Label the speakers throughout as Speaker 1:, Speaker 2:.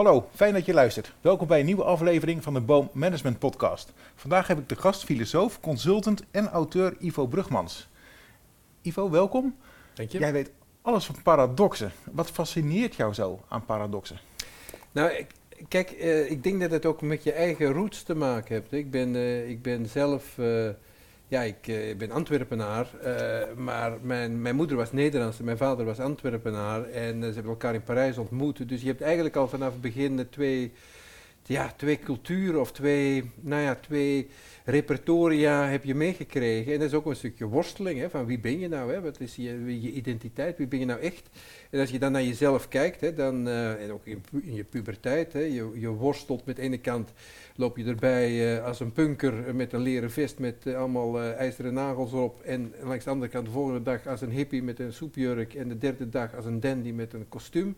Speaker 1: Hallo, fijn dat je luistert. Welkom bij een nieuwe aflevering van de Boom Management Podcast. Vandaag heb ik de gast filosoof, consultant en auteur Ivo Brugmans. Ivo, welkom.
Speaker 2: Dank je.
Speaker 1: Jij weet alles van paradoxen. Wat fascineert jou zo aan paradoxen?
Speaker 2: Nou, ik, kijk, eh, ik denk dat het ook met je eigen roots te maken heeft. Ik ben, eh, ik ben zelf, eh, ja, ik eh, ben Antwerpenaar, eh, maar mijn, mijn moeder was Nederlands en mijn vader was Antwerpenaar. En eh, ze hebben elkaar in Parijs ontmoet. Dus je hebt eigenlijk al vanaf het begin twee, ja, twee culturen of twee, nou ja, twee repertoria heb je meegekregen. En dat is ook een stukje worsteling, hè, van wie ben je nou, hè? wat is je, je identiteit, wie ben je nou echt? En als je dan naar jezelf kijkt, hè, dan, eh, en ook in, in je puberteit, hè, je, je worstelt met de ene kant, loop je erbij eh, als een punker met een leren vest met eh, allemaal ijzeren nagels erop. En langs de andere kant de volgende dag als een hippie met een soepjurk en de derde dag als een dandy met een kostuum.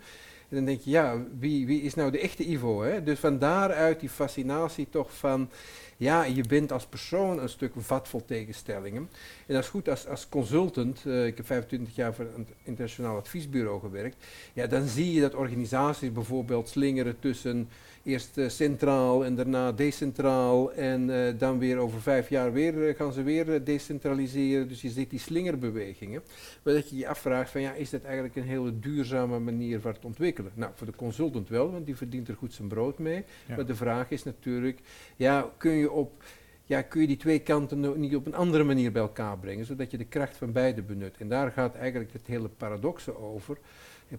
Speaker 2: En dan denk je, ja, wie, wie is nou de echte Ivo? Hè? Dus van daaruit die fascinatie toch van, ja, je bent als persoon een stuk vat vol tegenstellingen. En dat is goed als, als consultant, eh, ik heb 25 jaar voor een internationaal adviesbureau gewerkt, ja, dan zie je dat organisaties bijvoorbeeld slingeren tussen eerst eh, centraal en daarna decentraal en eh, dan weer over vijf jaar weer eh, gaan ze weer decentraliseren. Dus je ziet die slingerbewegingen. Maar dat je je afvraagt van ja, is dat eigenlijk een hele duurzame manier van het ontwikkelen? Nou, voor de consultant wel, want die verdient er goed zijn brood mee.
Speaker 1: Ja.
Speaker 2: Maar de vraag is natuurlijk, ja, kun je op ja, kun je die twee kanten nou niet op een andere manier bij elkaar brengen, zodat je de kracht van beide benut. En daar gaat eigenlijk het hele paradoxe over,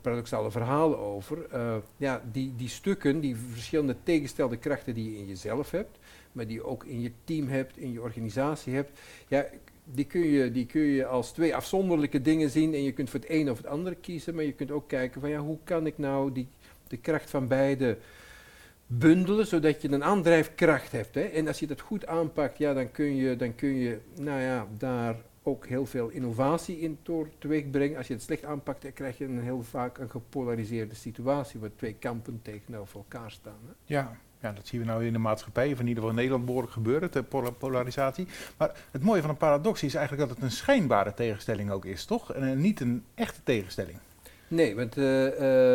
Speaker 2: paradoxale verhaal over. Eh, ja, die, die stukken, die verschillende tegenstelde krachten die je in jezelf hebt, maar die je ook in je team hebt, in je organisatie hebt, ja, die kun, je, die kun je als twee afzonderlijke dingen zien en je kunt voor het een of het andere kiezen, maar je kunt ook kijken van ja, hoe kan ik nou die, de kracht van beide bundelen, zodat je een aandrijfkracht hebt. Hè? En als je dat goed aanpakt, ja, dan, kun je, dan kun je nou ja, daar ook heel veel innovatie in door teweeg brengen. Als je het slecht aanpakt, dan krijg je heel vaak een gepolariseerde situatie, waar twee kampen tegenover elkaar staan. Hè?
Speaker 1: Ja, ja, dat zien we nou in de maatschappij, of in ieder geval in Nederland behoorlijk gebeuren, de pola- polarisatie. Maar het mooie van een paradox is eigenlijk dat het een schijnbare tegenstelling ook is, toch? En eh, niet een echte tegenstelling.
Speaker 2: Nee, want eh,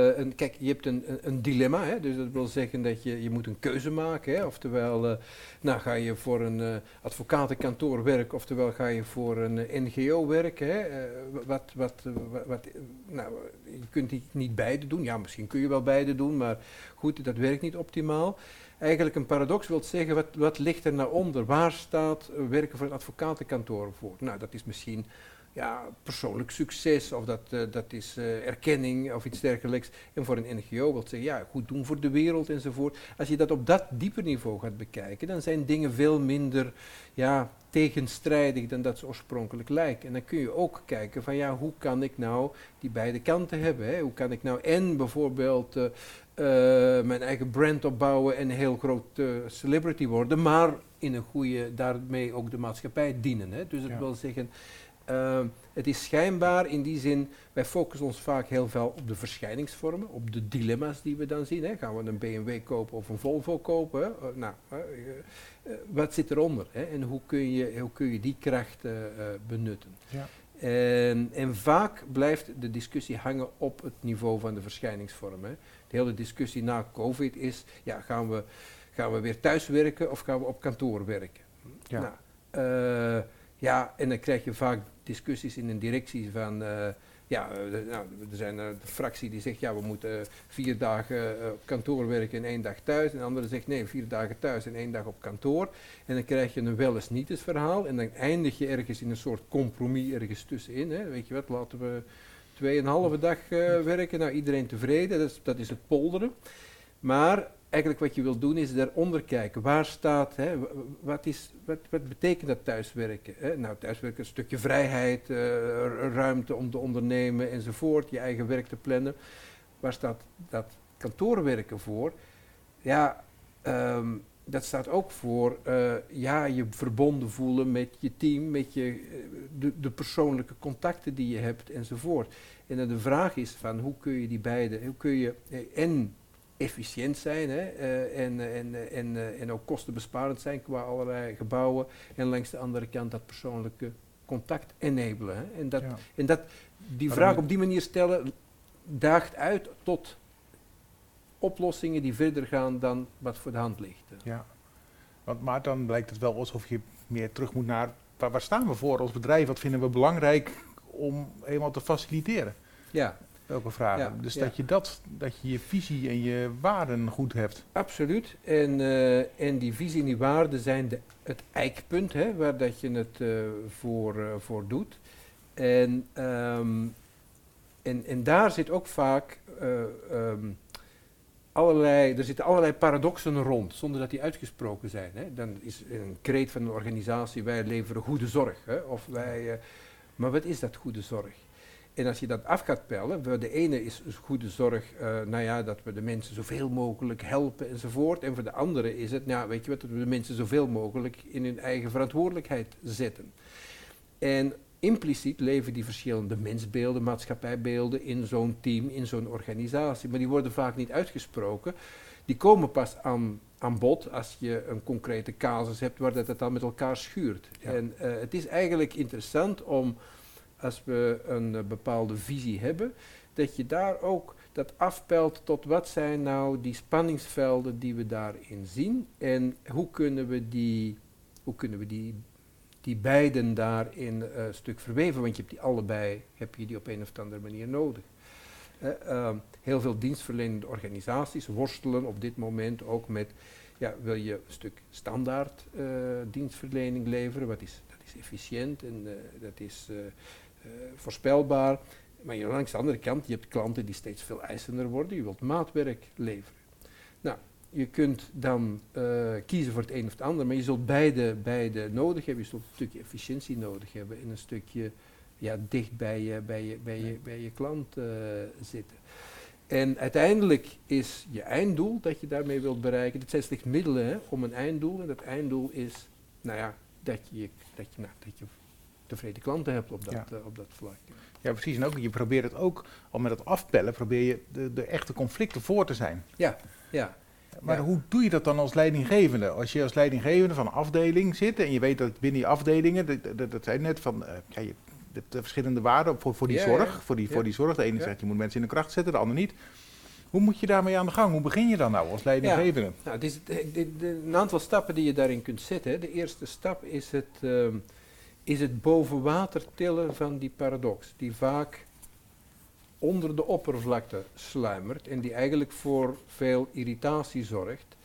Speaker 2: eh, een, kijk, je hebt een, een, dilemma. Hè? Dus dat wil zeggen dat je, je moet een keuze maken. Hè? Oftewel, eh, nou, ga je voor een advocatenkantoor werken, oftewel ga je voor een NGO werken. Hè? Wat, wat, wat, nou, je kunt die niet beide doen. Ja, misschien kun je wel beide doen, maar goed, dat werkt niet optimaal. Eigenlijk een paradox wil zeggen, wat, wat ligt er nou onder? Waar staat werken voor een advocatenkantoor voor? Nou, dat is misschien ja, persoonlijk succes of dat, eh, dat is eh, erkenning of iets dergelijks. En voor een NGO wil zeggen, ja, goed doen voor de wereld enzovoort. Als je dat op dat dieper niveau gaat bekijken, dan zijn dingen veel minder ja, tegenstrijdig dan dat ze oorspronkelijk lijken. En dan kun je ook kijken van, ja, hoe kan ik nou die beide kanten hebben? Hè? Hoe kan ik nou en bijvoorbeeld eh, mijn eigen brand opbouwen en een heel groot celebrity worden, maar in een goede, daarmee ook de maatschappij dienen. Hè? Dus dat
Speaker 1: Ja.
Speaker 2: wil zeggen, uh, het is schijnbaar in die zin, wij focussen ons vaak heel veel op de verschijningsvormen, op de dilemma's die we dan zien. Hè. Gaan we een BMW kopen of een Volvo kopen? Hè? Eh, nou, eh, eh, eh, wat zit eronder? Hè? En hoe kun, je, hoe kun je die kracht eh, eh, benutten?
Speaker 1: Ja.
Speaker 2: En, en vaak blijft de discussie hangen op het niveau van de verschijningsvormen. Hè. De hele discussie na COVID is, ja, gaan, we, gaan we weer thuiswerken of gaan we op kantoor werken?
Speaker 1: Ja.
Speaker 2: Nou, eh, ja, en dan krijg je vaak discussies in een directie van, eh, ja, eh, de- nou, er zijn een fractie die zegt, ja, we moeten vier dagen eh, op kantoor werken en één dag thuis. En de andere zegt, nee, vier dagen thuis en één dag op kantoor. En dan krijg je een wel eens niet eens verhaal. En dan eindig je ergens in een soort compromis ergens tussenin. Hè. Weet je wat, laten we tweeënhalve dag eh, werken. Nou, iedereen tevreden, dat is, dat is het polderen. Maar eigenlijk wat je wil doen is daaronder kijken. Waar staat, hè, wat, is, wat, wat betekent dat thuiswerken? Hè? Nou, thuiswerken is een stukje vrijheid, eh, ru- ruimte om te ondernemen enzovoort, je eigen werk te plannen. Waar staat dat kantoorwerken voor? Ja, ehm, dat staat ook voor eh, ja, je verbonden voelen met je team, met je, eh, de, de persoonlijke contacten die je hebt enzovoort. En dan de vraag is van hoe kun je die beide, hoe kun je en efficiënt zijn hè, eh, en, eh, en, eh, en, en ook kostenbesparend zijn qua allerlei gebouwen en langs de andere kant dat persoonlijke contact enabelen. Hè. En, dat,
Speaker 1: Ja.
Speaker 2: en dat, die vraag op die manier stellen daagt uit tot oplossingen die verder gaan dan wat voor de hand ligt.
Speaker 1: Ja, Want, maar dan blijkt het wel alsof je meer terug moet naar waar, waar staan we voor als bedrijf? Wat vinden we belangrijk om eenmaal te faciliteren?
Speaker 2: Ja,
Speaker 1: Welke vragen?
Speaker 2: Ja,
Speaker 1: dus
Speaker 2: ja.
Speaker 1: dat je dat, dat je je visie en je waarden goed hebt.
Speaker 2: absoluut. En, eh, en die visie en die waarden zijn de, het eikpunt hè, waar dat je het eh, voor, eh, voor doet. En, ehm, en, en daar zit ook vaak eh, ehm, allerlei, er zitten allerlei paradoxen rond, zonder dat die uitgesproken zijn. Hè. Dan is een kreet van een organisatie, wij leveren goede zorg. Hè, of wij, maar wat is dat goede zorg? En als je dat af gaat pellen, voor de ene is goede zorg, eh, nou ja, dat we de mensen zoveel mogelijk helpen enzovoort. En voor de andere is het, nou weet je wat, dat we de mensen zoveel mogelijk in hun eigen verantwoordelijkheid zetten. En impliciet leven die verschillende mensbeelden, maatschappijbeelden in zo'n team, in zo'n organisatie. Maar die worden vaak niet uitgesproken. Die komen pas aan, aan bod als je een concrete casus hebt waar dat het dan met elkaar schuurt.
Speaker 1: Ja.
Speaker 2: En eh, het is eigenlijk interessant om, als we een eh, bepaalde visie hebben, dat je daar ook dat afpelt tot wat zijn nou die spanningsvelden die we daarin zien en hoe kunnen we die, hoe kunnen we die, die beiden daarin eh, een stuk verweven, want je hebt die allebei, heb je die op een of andere manier nodig. Eh, ehm, heel veel dienstverlenende organisaties worstelen op dit moment ook met, ja, wil je een stuk standaard dienstverlening leveren, wat is, dat is efficiënt en dat is voorspelbaar. Maar je, langs de andere kant, je hebt klanten die steeds veel eisender worden, je wilt maatwerk leveren. Nou, je kunt dan eh, kiezen voor het een of het ander, maar je zult beide, beide nodig hebben. Je zult een stukje efficiëntie nodig hebben en een stukje ja, dicht bij je, bij je, bij je, bij je klant eh, zitten. En uiteindelijk is je einddoel dat je daarmee wilt bereiken. Dit zijn slechts middelen hè, om een einddoel. En dat einddoel is, nou ja, dat je, dat je, nou, dat je tevreden klanten hebt op dat,
Speaker 1: Ja.
Speaker 2: eh, op dat vlak.
Speaker 1: Ja, precies. En ook, je probeert het ook, al met het afpellen, probeer je de, de echte conflicten voor te zijn.
Speaker 2: Ja,
Speaker 1: Maar
Speaker 2: Ja.
Speaker 1: hoe doe je dat dan als leidinggevende? Als je als leidinggevende van een afdeling zit en je weet dat binnen die afdelingen, dat, dat, dat zijn net van, eh, ja, je hebt de verschillende waarden voor, voor die
Speaker 2: Ja,
Speaker 1: zorg. Voor, die, voor die zorg. De ene zegt je moet mensen in de kracht zetten, de ander niet. Hoe moet je daarmee aan de gang? Hoe begin je dan nou als leidinggevende?
Speaker 2: Nou, het is eh, de- de- een aantal stappen die je daarin kunt zetten. De eerste stap is het, ehm, is het boven water tillen van die paradox, die vaak onder de oppervlakte sluimert en die eigenlijk voor veel irritatie zorgt,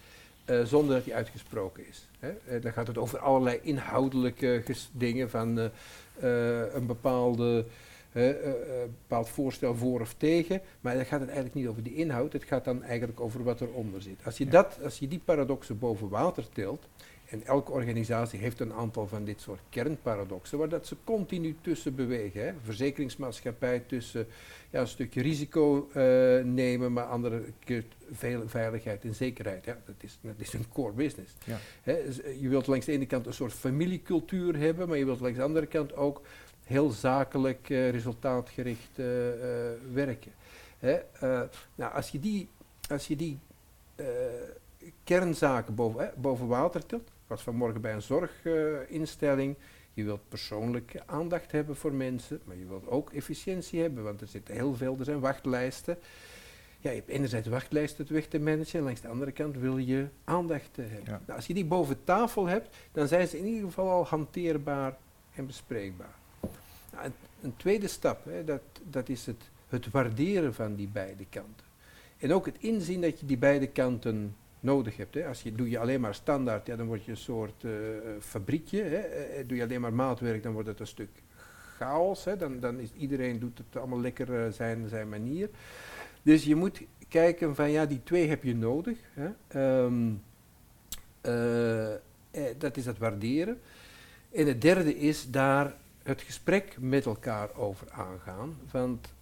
Speaker 2: eh, zonder dat die uitgesproken is. Hè. Eh, dan gaat het over allerlei inhoudelijke dingen van eh, een bepaalde bepaald voorstel voor of tegen, maar dan gaat het eigenlijk niet over de inhoud, het gaat dan eigenlijk over wat eronder zit. Als je, dat, als je die paradoxen boven water tilt, en elke organisatie heeft een aantal van dit soort kernparadoxen, waar dat ze continu tussen bewegen. Hè. Verzekeringsmaatschappij tussen ja, een stukje risico eh, nemen, maar andere keer veel veiligheid en zekerheid. Ja, dat, is, dat is een core business.
Speaker 1: Ja.
Speaker 2: Hè, je wilt langs de ene kant een soort familiecultuur hebben, maar je wilt langs de andere kant ook heel zakelijk, eh, resultaatgericht eh, werken. Hè, nou, als je die, als je die kernzaken boven, hè, boven water tilt, was vanmorgen bij een zorginstelling, je wilt persoonlijke aandacht hebben voor mensen, maar je wilt ook efficiëntie hebben, want er zitten heel veel, er zijn wachtlijsten. Ja, je hebt enerzijds wachtlijsten weg te managen, en langs de andere kant wil je aandacht hebben.
Speaker 1: Ja.
Speaker 2: Nou, als je die boven tafel hebt, dan zijn ze in ieder geval al hanteerbaar en bespreekbaar. Nou, een, een tweede stap, hè, dat, dat is het, het waarderen van die beide kanten. En ook het inzien dat je die beide kanten nodig hebt. Hè. Als je, doe je alleen maar standaard, ja, dan word je een soort eh, eh, fabriekje. Hè. Eh, doe je alleen maar maatwerk, dan wordt het een stuk chaos. Hè. Dan, dan is iedereen doet het allemaal lekker eh, zijn, zijn manier. Dus je moet kijken van ja, die twee heb je nodig. Hè. Ehm, eh, eh, dat is het waarderen. En het derde is daar het gesprek met elkaar over aangaan. Want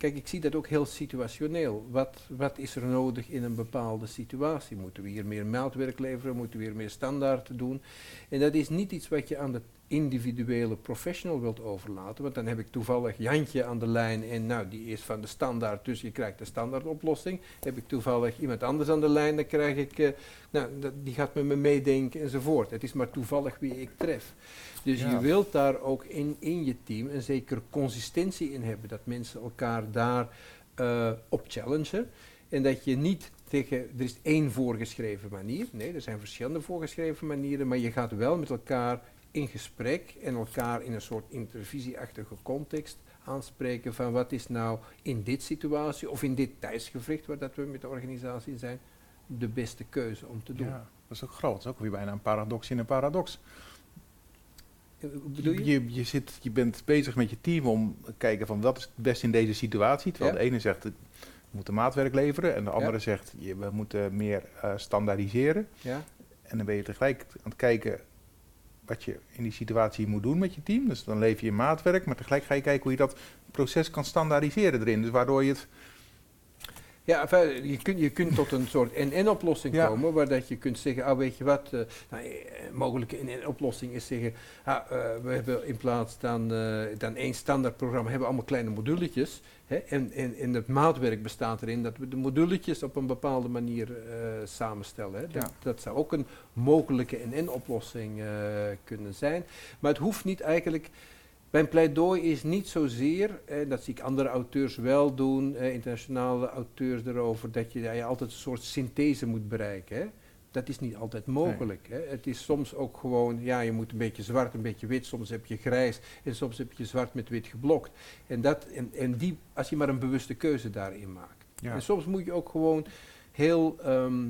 Speaker 2: kijk, ik zie dat ook heel situationeel. Wat, wat is er nodig in een bepaalde situatie? Moeten we hier meer maatwerk leveren? Moeten we hier meer standaard doen? En dat is niet iets wat je aan de individuele professional wilt overlaten. Want dan heb ik toevallig Jantje aan de lijn en nou, die is van de standaard, dus je krijgt de standaard oplossing. Heb ik toevallig iemand anders aan de lijn, dan krijg ik, eh, nou, die gaat met me meedenken enzovoort. Het is maar toevallig wie ik tref. Dus
Speaker 1: Ja.
Speaker 2: je wilt daar ook in, in je team een zekere consistentie in hebben. Dat mensen elkaar daar eh, op challengen. En dat je niet zeggen, er is één voorgeschreven manier. Nee, er zijn verschillende voorgeschreven manieren, maar je gaat wel met elkaar in gesprek en elkaar in een soort intervisieachtige context aanspreken van wat is nou in dit situatie of in dit tijdsgevricht waar dat we met de organisatie zijn, de beste keuze om te doen.
Speaker 1: Ja, dat is ook groot. Dat is ook weer bijna een paradox in een paradox.
Speaker 2: Eh, je?
Speaker 1: Je, je, zit, je bent bezig met je team om te kijken van wat is het beste in deze situatie. Terwijl
Speaker 2: Ja.
Speaker 1: de ene zegt, we moeten maatwerk leveren. En de andere
Speaker 2: Ja.
Speaker 1: zegt, we moeten meer eh, standaardiseren.
Speaker 2: Ja?
Speaker 1: En dan ben je tegelijk aan het kijken wat je in die situatie moet doen met je team. Dus dan lever je maatwerk, maar tegelijk ga je kijken hoe je dat proces kan standaardiseren erin. Dus waardoor je het...
Speaker 2: Ja, enfin, je, kunt, je kunt tot een soort NN-oplossing
Speaker 1: Ja.
Speaker 2: komen, waar dat je kunt zeggen, ah, weet je wat, eh, nou, eh, een mogelijke NN-oplossing is zeggen, ah, eh, we hebben in plaats dan, eh, dan één standaard programma, hebben we allemaal kleine moduletjes. Hè, en, en, en het maatwerk bestaat erin dat we de moduletjes op een bepaalde manier samenstellen. Hè. Dat,
Speaker 1: Ja.
Speaker 2: dat zou ook een mogelijke NN-oplossing kunnen zijn. Maar het hoeft niet eigenlijk... Mijn pleidooi is niet zozeer, en dat zie ik andere auteurs wel doen, eh, internationale auteurs erover, dat je, dat je altijd een soort synthese moet bereiken. Hè. Dat is niet altijd mogelijk. Hè. Het is soms ook gewoon, ja, je moet een beetje zwart, een beetje wit, soms heb je grijs en soms heb je zwart met wit geblokt. En, dat, en, en die, als je maar een bewuste keuze daarin maakt.
Speaker 1: Ja,
Speaker 2: En soms moet je ook gewoon heel, ehm,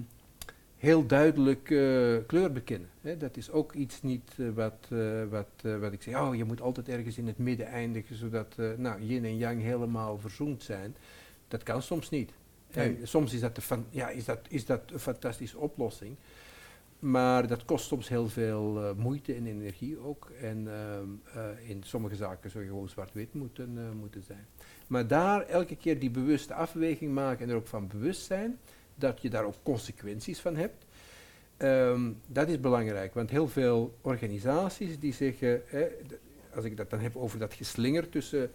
Speaker 2: heel duidelijk eh, kleur bekennen. Hè. Dat is ook iets niet eh, wat, eh, wat, wat ik zeg, oh je moet altijd ergens in het midden eindigen, zodat nou, yin en yang helemaal verzoend zijn. Dat kan soms niet.
Speaker 1: Nee.
Speaker 2: soms is dat, de fan- ja, is, dat, is dat een fantastische oplossing. Maar dat kost soms heel veel moeite en energie ook. En ehm, eh, in sommige zaken zou je gewoon zwart-wit moeten, moeten zijn. Maar daar elke keer die bewuste afweging maken en er ook van bewust zijn dat je daar ook consequenties van hebt. Ehm, dat is belangrijk, want heel veel organisaties die zeggen, als ik dat dan heb over dat geslinger tussen,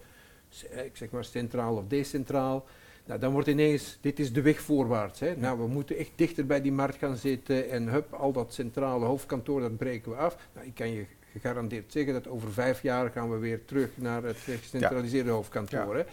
Speaker 2: ik zeg maar centraal of decentraal, nou, dan wordt ineens, dit is de weg voorwaarts. Hè. Nou, we moeten echt dichter bij die markt gaan zitten en hup, al dat centrale hoofdkantoor, dat breken we af. Nou, ik kan je gegarandeerd zeggen dat over vijf jaar gaan we weer terug naar het gecentraliseerde hoofdkantoor. Hè.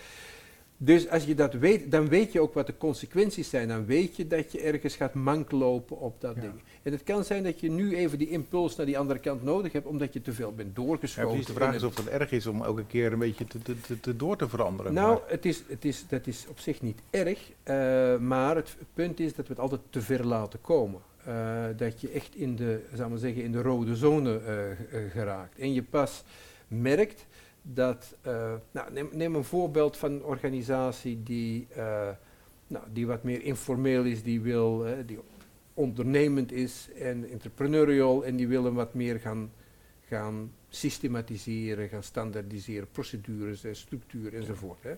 Speaker 2: Dus als je dat weet, dan weet je ook wat de consequenties zijn. Dan weet je dat je ergens gaat manklopen op dat
Speaker 1: Ja.
Speaker 2: ding. En het kan zijn dat je nu even die impuls naar die andere kant nodig hebt, omdat je te veel bent
Speaker 1: Ja,
Speaker 2: doorgeschoten.
Speaker 1: precies. De vraag is of het erg is om elke keer een beetje te, te, te, door te veranderen.
Speaker 2: nou,
Speaker 1: Maar-
Speaker 2: het is, het is, dat is op zich niet erg, eh, maar het, het punt is dat we het altijd te ver laten komen. Eh, dat je echt in de, zou zeggen, in de rode zone eh, geraakt. En je pas merkt dat, eh, nou, neem, neem een voorbeeld van een organisatie die, eh, nou, die wat meer informeel is, die wil, eh, die ondernemend is en entrepreneurial en die willen wat meer gaan, gaan systematiseren, gaan standaardiseren, procedures, eh, structuur enzovoort. Hè.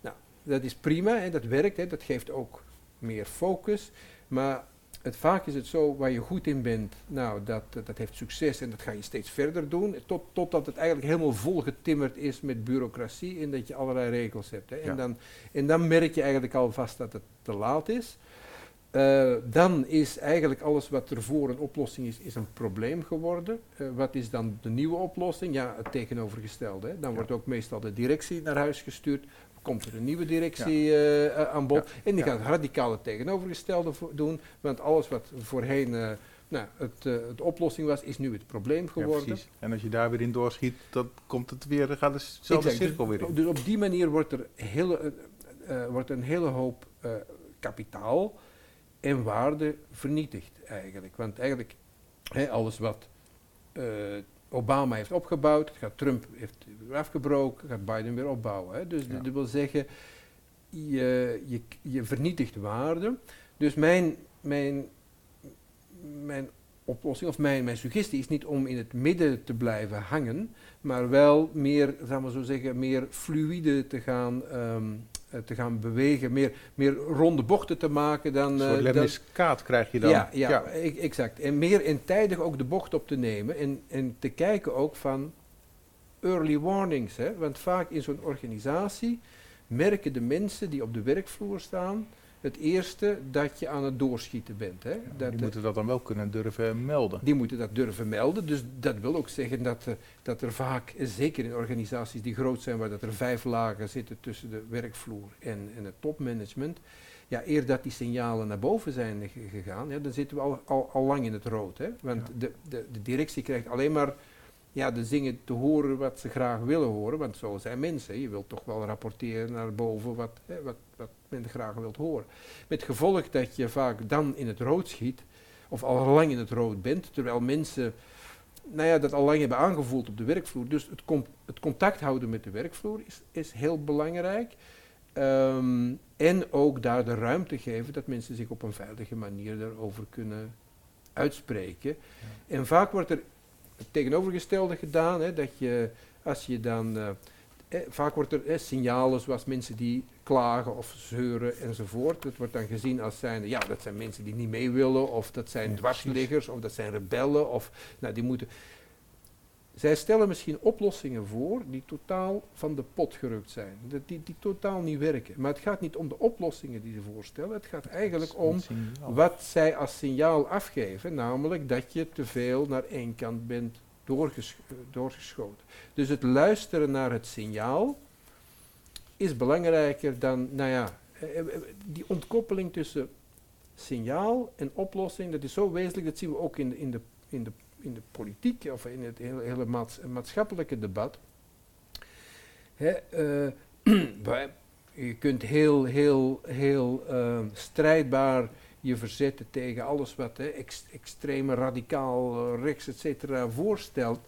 Speaker 2: Nou, dat is prima, hè, dat werkt, hè, dat geeft ook meer focus, maar het, vaak is het zo, waar je goed in bent, nou, dat, dat heeft succes en dat ga je steeds verder doen, tot, totdat het eigenlijk helemaal volgetimmerd is met bureaucratie en dat je allerlei regels hebt. Hè. En,
Speaker 1: Ja.
Speaker 2: dan, en dan merk je eigenlijk alvast dat het te laat is. Eh, dan is eigenlijk alles wat er voor een oplossing is, is een probleem geworden. Eh, wat is dan de nieuwe oplossing? Ja, het tegenovergestelde. Hè. Dan
Speaker 1: Ja.
Speaker 2: wordt ook meestal de directie naar huis gestuurd. Komt er een nieuwe directie eh, eh, aan bod. En die radicaal het tegenovergestelde vo- doen. Want alles wat voorheen eh, nou, het, het oplossing was, is nu het probleem geworden.
Speaker 1: precies. En als je daar weer in doorschiet, dan komt het weer, dan gaat dezelfde
Speaker 2: Exact.
Speaker 1: cirkel
Speaker 2: dus,
Speaker 1: weer in.
Speaker 2: Dus op die manier wordt er hele, wordt een hele hoop kapitaal en waarde vernietigd eigenlijk. Want eigenlijk alles wat Obama heeft opgebouwd, gaat Trump heeft weer afgebroken, gaat Biden weer opbouwen. Hè. Dus
Speaker 1: Ja.
Speaker 2: dat wil zeggen, je, je, je vernietigt waarde. Dus mijn, mijn, mijn oplossing of mijn, mijn suggestie is niet om in het midden te blijven hangen, maar wel meer, zou maar zo zeggen, meer fluïde te gaan, ehm, eh, te gaan bewegen, meer, meer ronde bochten te maken dan...
Speaker 1: Een soort
Speaker 2: eh,
Speaker 1: lemniscaat krijg je dan.
Speaker 2: ja, ja, exact. En meer en tijdig ook de bocht op te nemen en, en te kijken ook van early warnings. Hè? Want vaak in zo'n organisatie merken de mensen die op de werkvloer staan het eerste dat je aan het doorschieten bent. Hè?
Speaker 1: Ja,
Speaker 2: dat,
Speaker 1: die
Speaker 2: eh,
Speaker 1: moeten dat dan wel kunnen durven melden.
Speaker 2: die moeten dat durven melden. Dus dat wil ook zeggen dat, eh, dat er vaak, zeker in organisaties die groot zijn, waar dat er vijf lagen zitten tussen de werkvloer en, en het topmanagement, ja, eer dat die signalen naar boven zijn gegaan, ja, dan zitten we al, al, al lang in het rood. Hè? Want de, de, de directie krijgt alleen maar ja, de zingen te horen wat ze graag willen horen. Want zo zijn mensen. Je wilt toch wel rapporteren naar boven wat, hè, wat, wat men graag wilt horen. Met gevolg dat je vaak dan in het rood schiet, of al lang in het rood bent, terwijl mensen nou ja, dat al lang hebben aangevoeld op de werkvloer. Dus het, het contact houden met de werkvloer is, is heel belangrijk. Ehm, en ook daar de ruimte geven dat mensen zich op een veilige manier daarover kunnen uitspreken. En vaak wordt er het tegenovergestelde gedaan, hè, dat je als je dan. Uh, eh, vaak wordt er eh, signalen zoals mensen die klagen of zeuren enzovoort. Dat wordt dan gezien als zijn, ja, dat zijn mensen die niet mee willen, of dat zijn dwarsliggers, of dat zijn rebellen, of nou, die moeten. Zij stellen misschien oplossingen voor die totaal van de pot gerukt zijn, die, die, die totaal niet werken. Maar het gaat niet om de oplossingen die ze voorstellen, het gaat eigenlijk om wat zij als signaal afgeven, namelijk dat je te veel naar één kant bent doorgeschoten. Dus het luisteren naar het signaal is belangrijker dan, nou ja, eh, eh, die ontkoppeling tussen signaal en oplossing, dat is zo wezenlijk, dat zien we ook in de, in de, in de, in de politiek of in het hele, hele maatschappelijke debat. uh, je kunt heel, heel, heel uh, strijdbaar je verzetten tegen alles wat hè, extreme, radicaal, rechts, et voorstelt.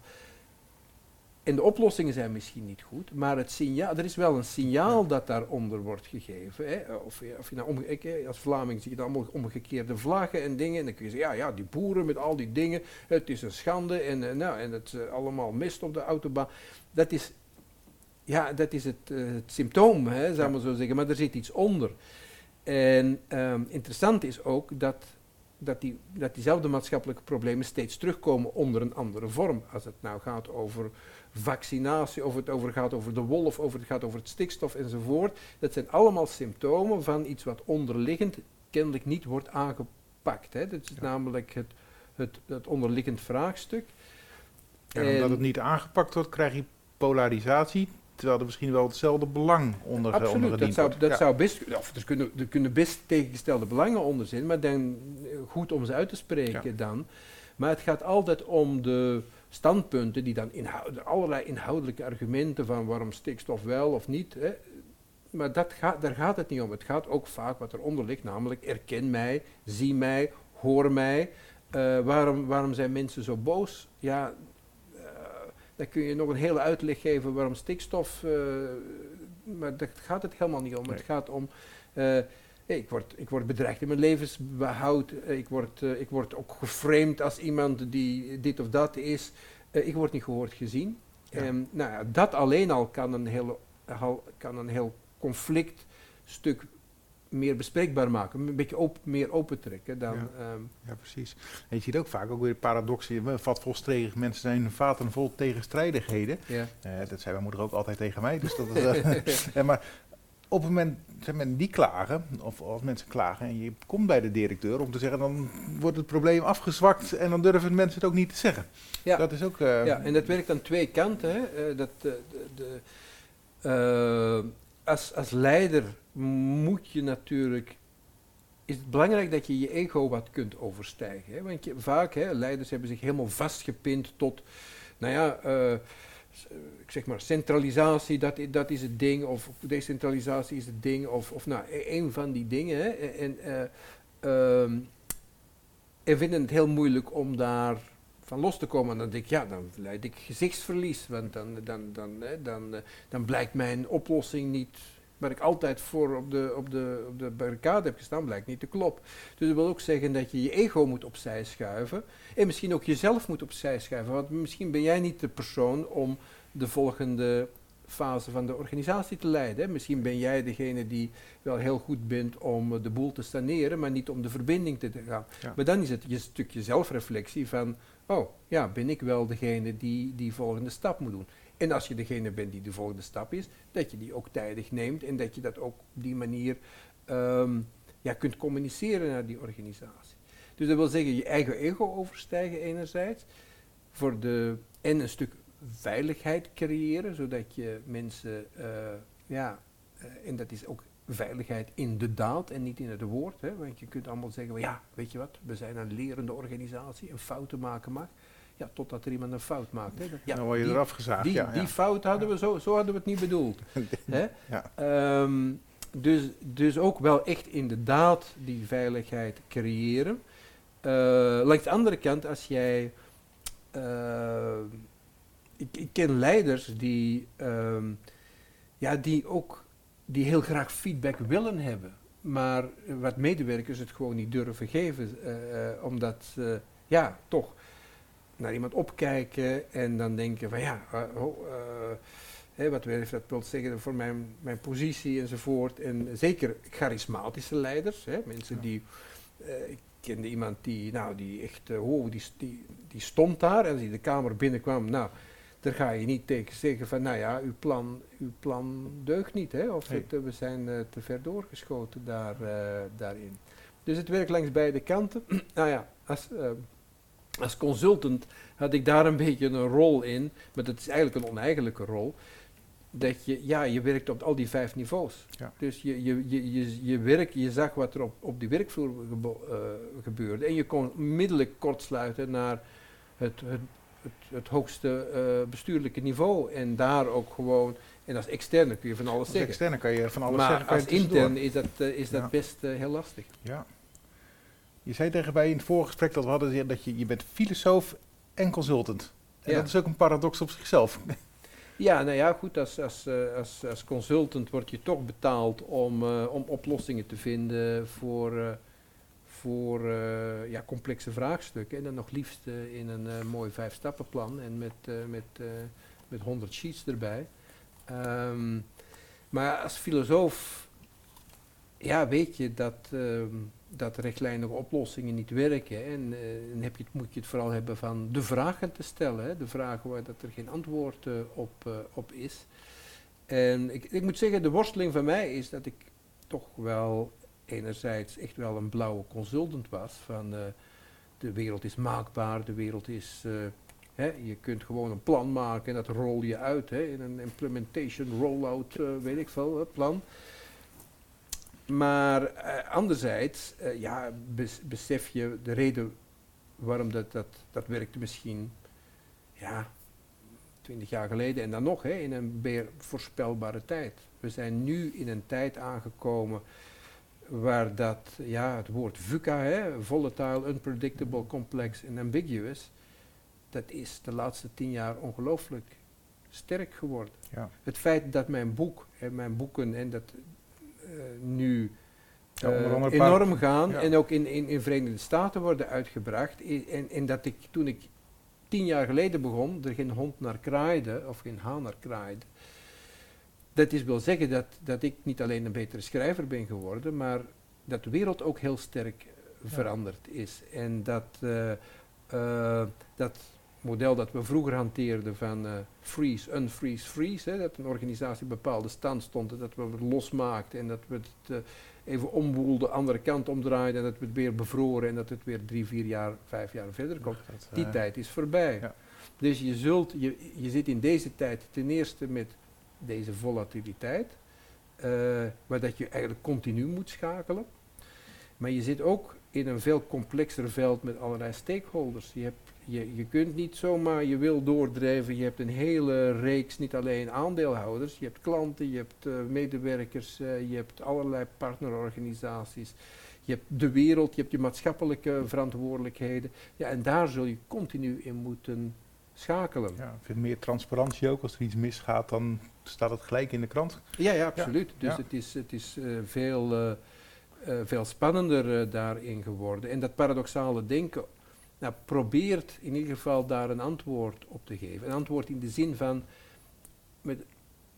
Speaker 2: En de oplossingen zijn misschien niet goed, maar het signaal, er is wel een signaal dat daaronder wordt gegeven. Hè. Of, of je nou als Vlaming zie je dan allemaal omgekeerde vlaggen en dingen. En dan kun je zeggen, ja, ja, die boeren met al die dingen, het is een schande en, uh, nou, en het uh, allemaal mist op de autobaan. Dat is, ja, dat is het, uh, het symptoom, hè, zou maar zo zeggen, maar er zit iets onder. En um, interessant is ook dat, dat, die, dat diezelfde maatschappelijke problemen steeds terugkomen onder een andere vorm. Als het nou gaat over vaccinatie, of het over gaat over de wolf, of het gaat over het stikstof enzovoort. Dat zijn allemaal symptomen van iets wat onderliggend kennelijk niet wordt aangepakt. Hè. Dat is namelijk het, het, het onderliggend vraagstuk.
Speaker 1: En, en omdat het niet aangepakt wordt, krijg je polarisatie, terwijl er misschien wel hetzelfde belang onder
Speaker 2: Absoluut, dat zou, dat zou best, of er kunnen, er kunnen best tegengestelde belangen onder zijn, maar dan eh, goed om ze uit te spreken dan. Maar het gaat altijd om de standpunten die dan allerlei inhoudelijke argumenten van waarom stikstof wel of niet. Hè. Maar dat gaat, daar gaat het niet om. Het gaat ook vaak wat eronder ligt, namelijk erken mij, zie mij, hoor mij. Uh, waarom, waarom zijn mensen zo boos? Ja, dan kun je nog een hele uitleg geven waarom stikstof. Uh, maar daar gaat het helemaal niet om. Het gaat om. ik word, ik word bedreigd in mijn levensbehoud. ik, word, ik word ook geframed als iemand die dit of dat is. ik word niet gehoord gezien. En nou ja, dat alleen al kan een heel, kan een heel conflictstuk meer bespreekbaar maken, een beetje op, meer opentrekken dan...
Speaker 1: Ja, um, ja, precies. En je ziet ook vaak ook weer paradoxen, vat volstredig, mensen zijn vaten vol tegenstrijdigheden. Ja. Uh, dat zei mijn moeder ook altijd tegen mij, dus dat is... Uh, maar op het moment zeg maar, die klagen, of als mensen klagen en je komt bij de directeur om te zeggen, dan wordt het probleem afgezwakt en dan durven mensen het ook niet te zeggen.
Speaker 2: Ja, dat is ook, uh, ja en dat werkt aan twee kanten. Hè. dat, de, de, als, als leider moet je natuurlijk is het belangrijk dat je je ego wat kunt overstijgen. Hè? Want je, vaak, hè, leiders hebben zich helemaal vastgepind tot, nou ja, uh, ik zeg maar, centralisatie, dat, dat is het ding, of decentralisatie is het ding, of, of nou, e-, een van die dingen. Uh, um, en vinden het heel moeilijk om daar van los te komen. En dan denk ik, ja, dan leid ik gezichtsverlies, want dan, dan, dan, dan, dan blijkt mijn oplossing niet waar ik altijd voor op de, op, de, op de barricade heb gestaan, blijkt niet te kloppen. Dus dat wil ook zeggen dat je je ego moet opzij schuiven. En misschien ook jezelf moet opzij schuiven. Want misschien ben jij niet de persoon om de volgende fase van de organisatie te leiden. Misschien ben jij degene die wel heel goed bent om de boel te saneren, maar niet om de verbinding te gaan. Maar dan is het je stukje zelfreflectie van, oh ja, ben ik wel degene die die volgende stap moet doen. En als je degene bent die de volgende stap is, dat je die ook tijdig neemt en dat je dat ook op die manier ehm, ja, kunt communiceren naar die organisatie. Dus dat wil zeggen je eigen ego overstijgen enerzijds, voor de, en een stuk veiligheid creëren, zodat je mensen, uh, ja, uh, en dat is ook veiligheid in de daad en niet in het woord. Hè? Want je kunt allemaal zeggen, ja, weet je wat, we zijn een lerende organisatie en fouten maken mag. Ja, totdat er iemand een fout maakt. Hè?
Speaker 1: ja, dan word je eraf gezaagd.
Speaker 2: Die,
Speaker 1: ja,
Speaker 2: die fout hadden we zo, zo hadden we het niet bedoeld. hè? Ehm, dus, dus ook wel echt in de daad die veiligheid creëren. Uh, langs de andere kant, als jij. Uh, ik, ik, ken leiders die, uh, ja, die ook die heel graag feedback willen hebben, maar wat medewerkers het gewoon niet durven geven, uh, omdat ze ja, toch naar iemand opkijken en dan denken van ja, oh, Hè, wat heeft dat wil zeggen voor mijn, mijn positie enzovoort. En zeker charismatische leiders, hè, mensen die. Uh, ik kende iemand die, nou, die echt, oh, die, die, die stond daar en als hij de kamer binnenkwam, nou, daar ga je niet tegen zeggen van, nou ja, uw plan, uw plan deugt niet, hè, of het, we zijn te ver doorgeschoten daar, daarin. Dus het werkt langs beide kanten. nou ja, als, als consultant had ik daar een beetje een rol in, maar dat is eigenlijk een oneigenlijke rol dat je, ja, je werkt op al die vijf niveaus. Ja. Dus je, je, je, je, je, werk, je zag wat er op, op die werkvloer uh, gebeurde. En je kon onmiddellijk kortsluiten naar het, het, het, het hoogste uh, bestuurlijke niveau. En daar ook gewoon, en als externe kun je van alles als zeggen.
Speaker 1: externe kan je van alles
Speaker 2: maar
Speaker 1: zeggen.
Speaker 2: Maar als intern is dat, uh, is dat ja. best heel lastig.
Speaker 1: Ja. Je zei tegen mij in het vorige gesprek dat we hadden dat je, je bent filosoof en consultant. En ja. dat is ook een paradox op zichzelf.
Speaker 2: Ja, nou ja, goed, als, als, als, als consultant word je toch betaald om, uh, om oplossingen te vinden voor, uh, voor uh, ja, complexe vraagstukken. En dan nog liefst in een mooi vijfstappenplan en met, met, met 100 sheets erbij. Um, maar als filosoof, ja, weet je dat, um, dat rechtlijnige oplossingen niet werken. En dan heb je moet je het vooral hebben van de vragen te stellen. Hè, de vragen waar dat er geen antwoord uh, op, uh, op is. En ik, ik moet zeggen, de worsteling van mij is dat ik toch wel enerzijds echt wel een blauwe consultant was. Van de wereld is maakbaar, de wereld is... Je kunt gewoon een plan maken en dat rol je uit in een implementation, rollout, weet ik veel, plan. Maar uh, anderzijds, uh, ja, bes besef je de reden waarom dat, dat, dat werkte misschien, ja, twintig jaar geleden en dan nog, hè, in een meer voorspelbare tijd. We zijn nu in een tijd aangekomen waar dat, ja, het woord VUCA, hè, volatile, unpredictable, complex en ambiguous, dat is de laatste tien jaar ongelooflijk sterk geworden. Ja. Het feit dat mijn boek en mijn boeken en dat nu uh, enorm gaan ja. en ook in, in, in Verenigde Staten worden uitgebracht. En, en dat ik toen ik tien jaar geleden begon, er geen hond naar kraaide of geen haan naar kraaide. Dat is wil zeggen dat, dat ik niet alleen een betere schrijver ben geworden, maar dat de wereld ook heel sterk veranderd is. En dat, uh, uh, dat model dat we vroeger hanteerden van uh, freeze, unfreeze, freeze. Hè, dat een organisatie een bepaalde stand stond en dat we het losmaakten en dat we het uh, even omwoelden, andere kant omdraaiden en dat we het weer bevroren en dat het weer drie, vier jaar, vijf jaar verder komt. Dat, uh, Die tijd is voorbij. Ja. Dus je, zult, je, je zit in deze tijd ten eerste met deze volatiliteit, waar dat je eigenlijk continu moet schakelen. Maar je zit ook in een veel complexer veld met allerlei stakeholders. Je hebt je, je kunt niet zomaar je wil doordrijven. Je hebt een hele reeks, niet alleen aandeelhouders. Je hebt klanten, je hebt uh, medewerkers, uh, je hebt allerlei partnerorganisaties. Je hebt de wereld, je hebt je maatschappelijke verantwoordelijkheden. Ja, en daar zul je continu in moeten schakelen.
Speaker 1: Ja, ik vind meer transparantie ook. Als er iets misgaat, dan staat het gelijk in de krant.
Speaker 2: Ja, ja absoluut. Ja. Dus ja. het is, het is uh, veel, veel spannender daarin geworden. En dat paradoxale denken nou, probeert in ieder geval daar een antwoord op te geven. Een antwoord in de zin van met,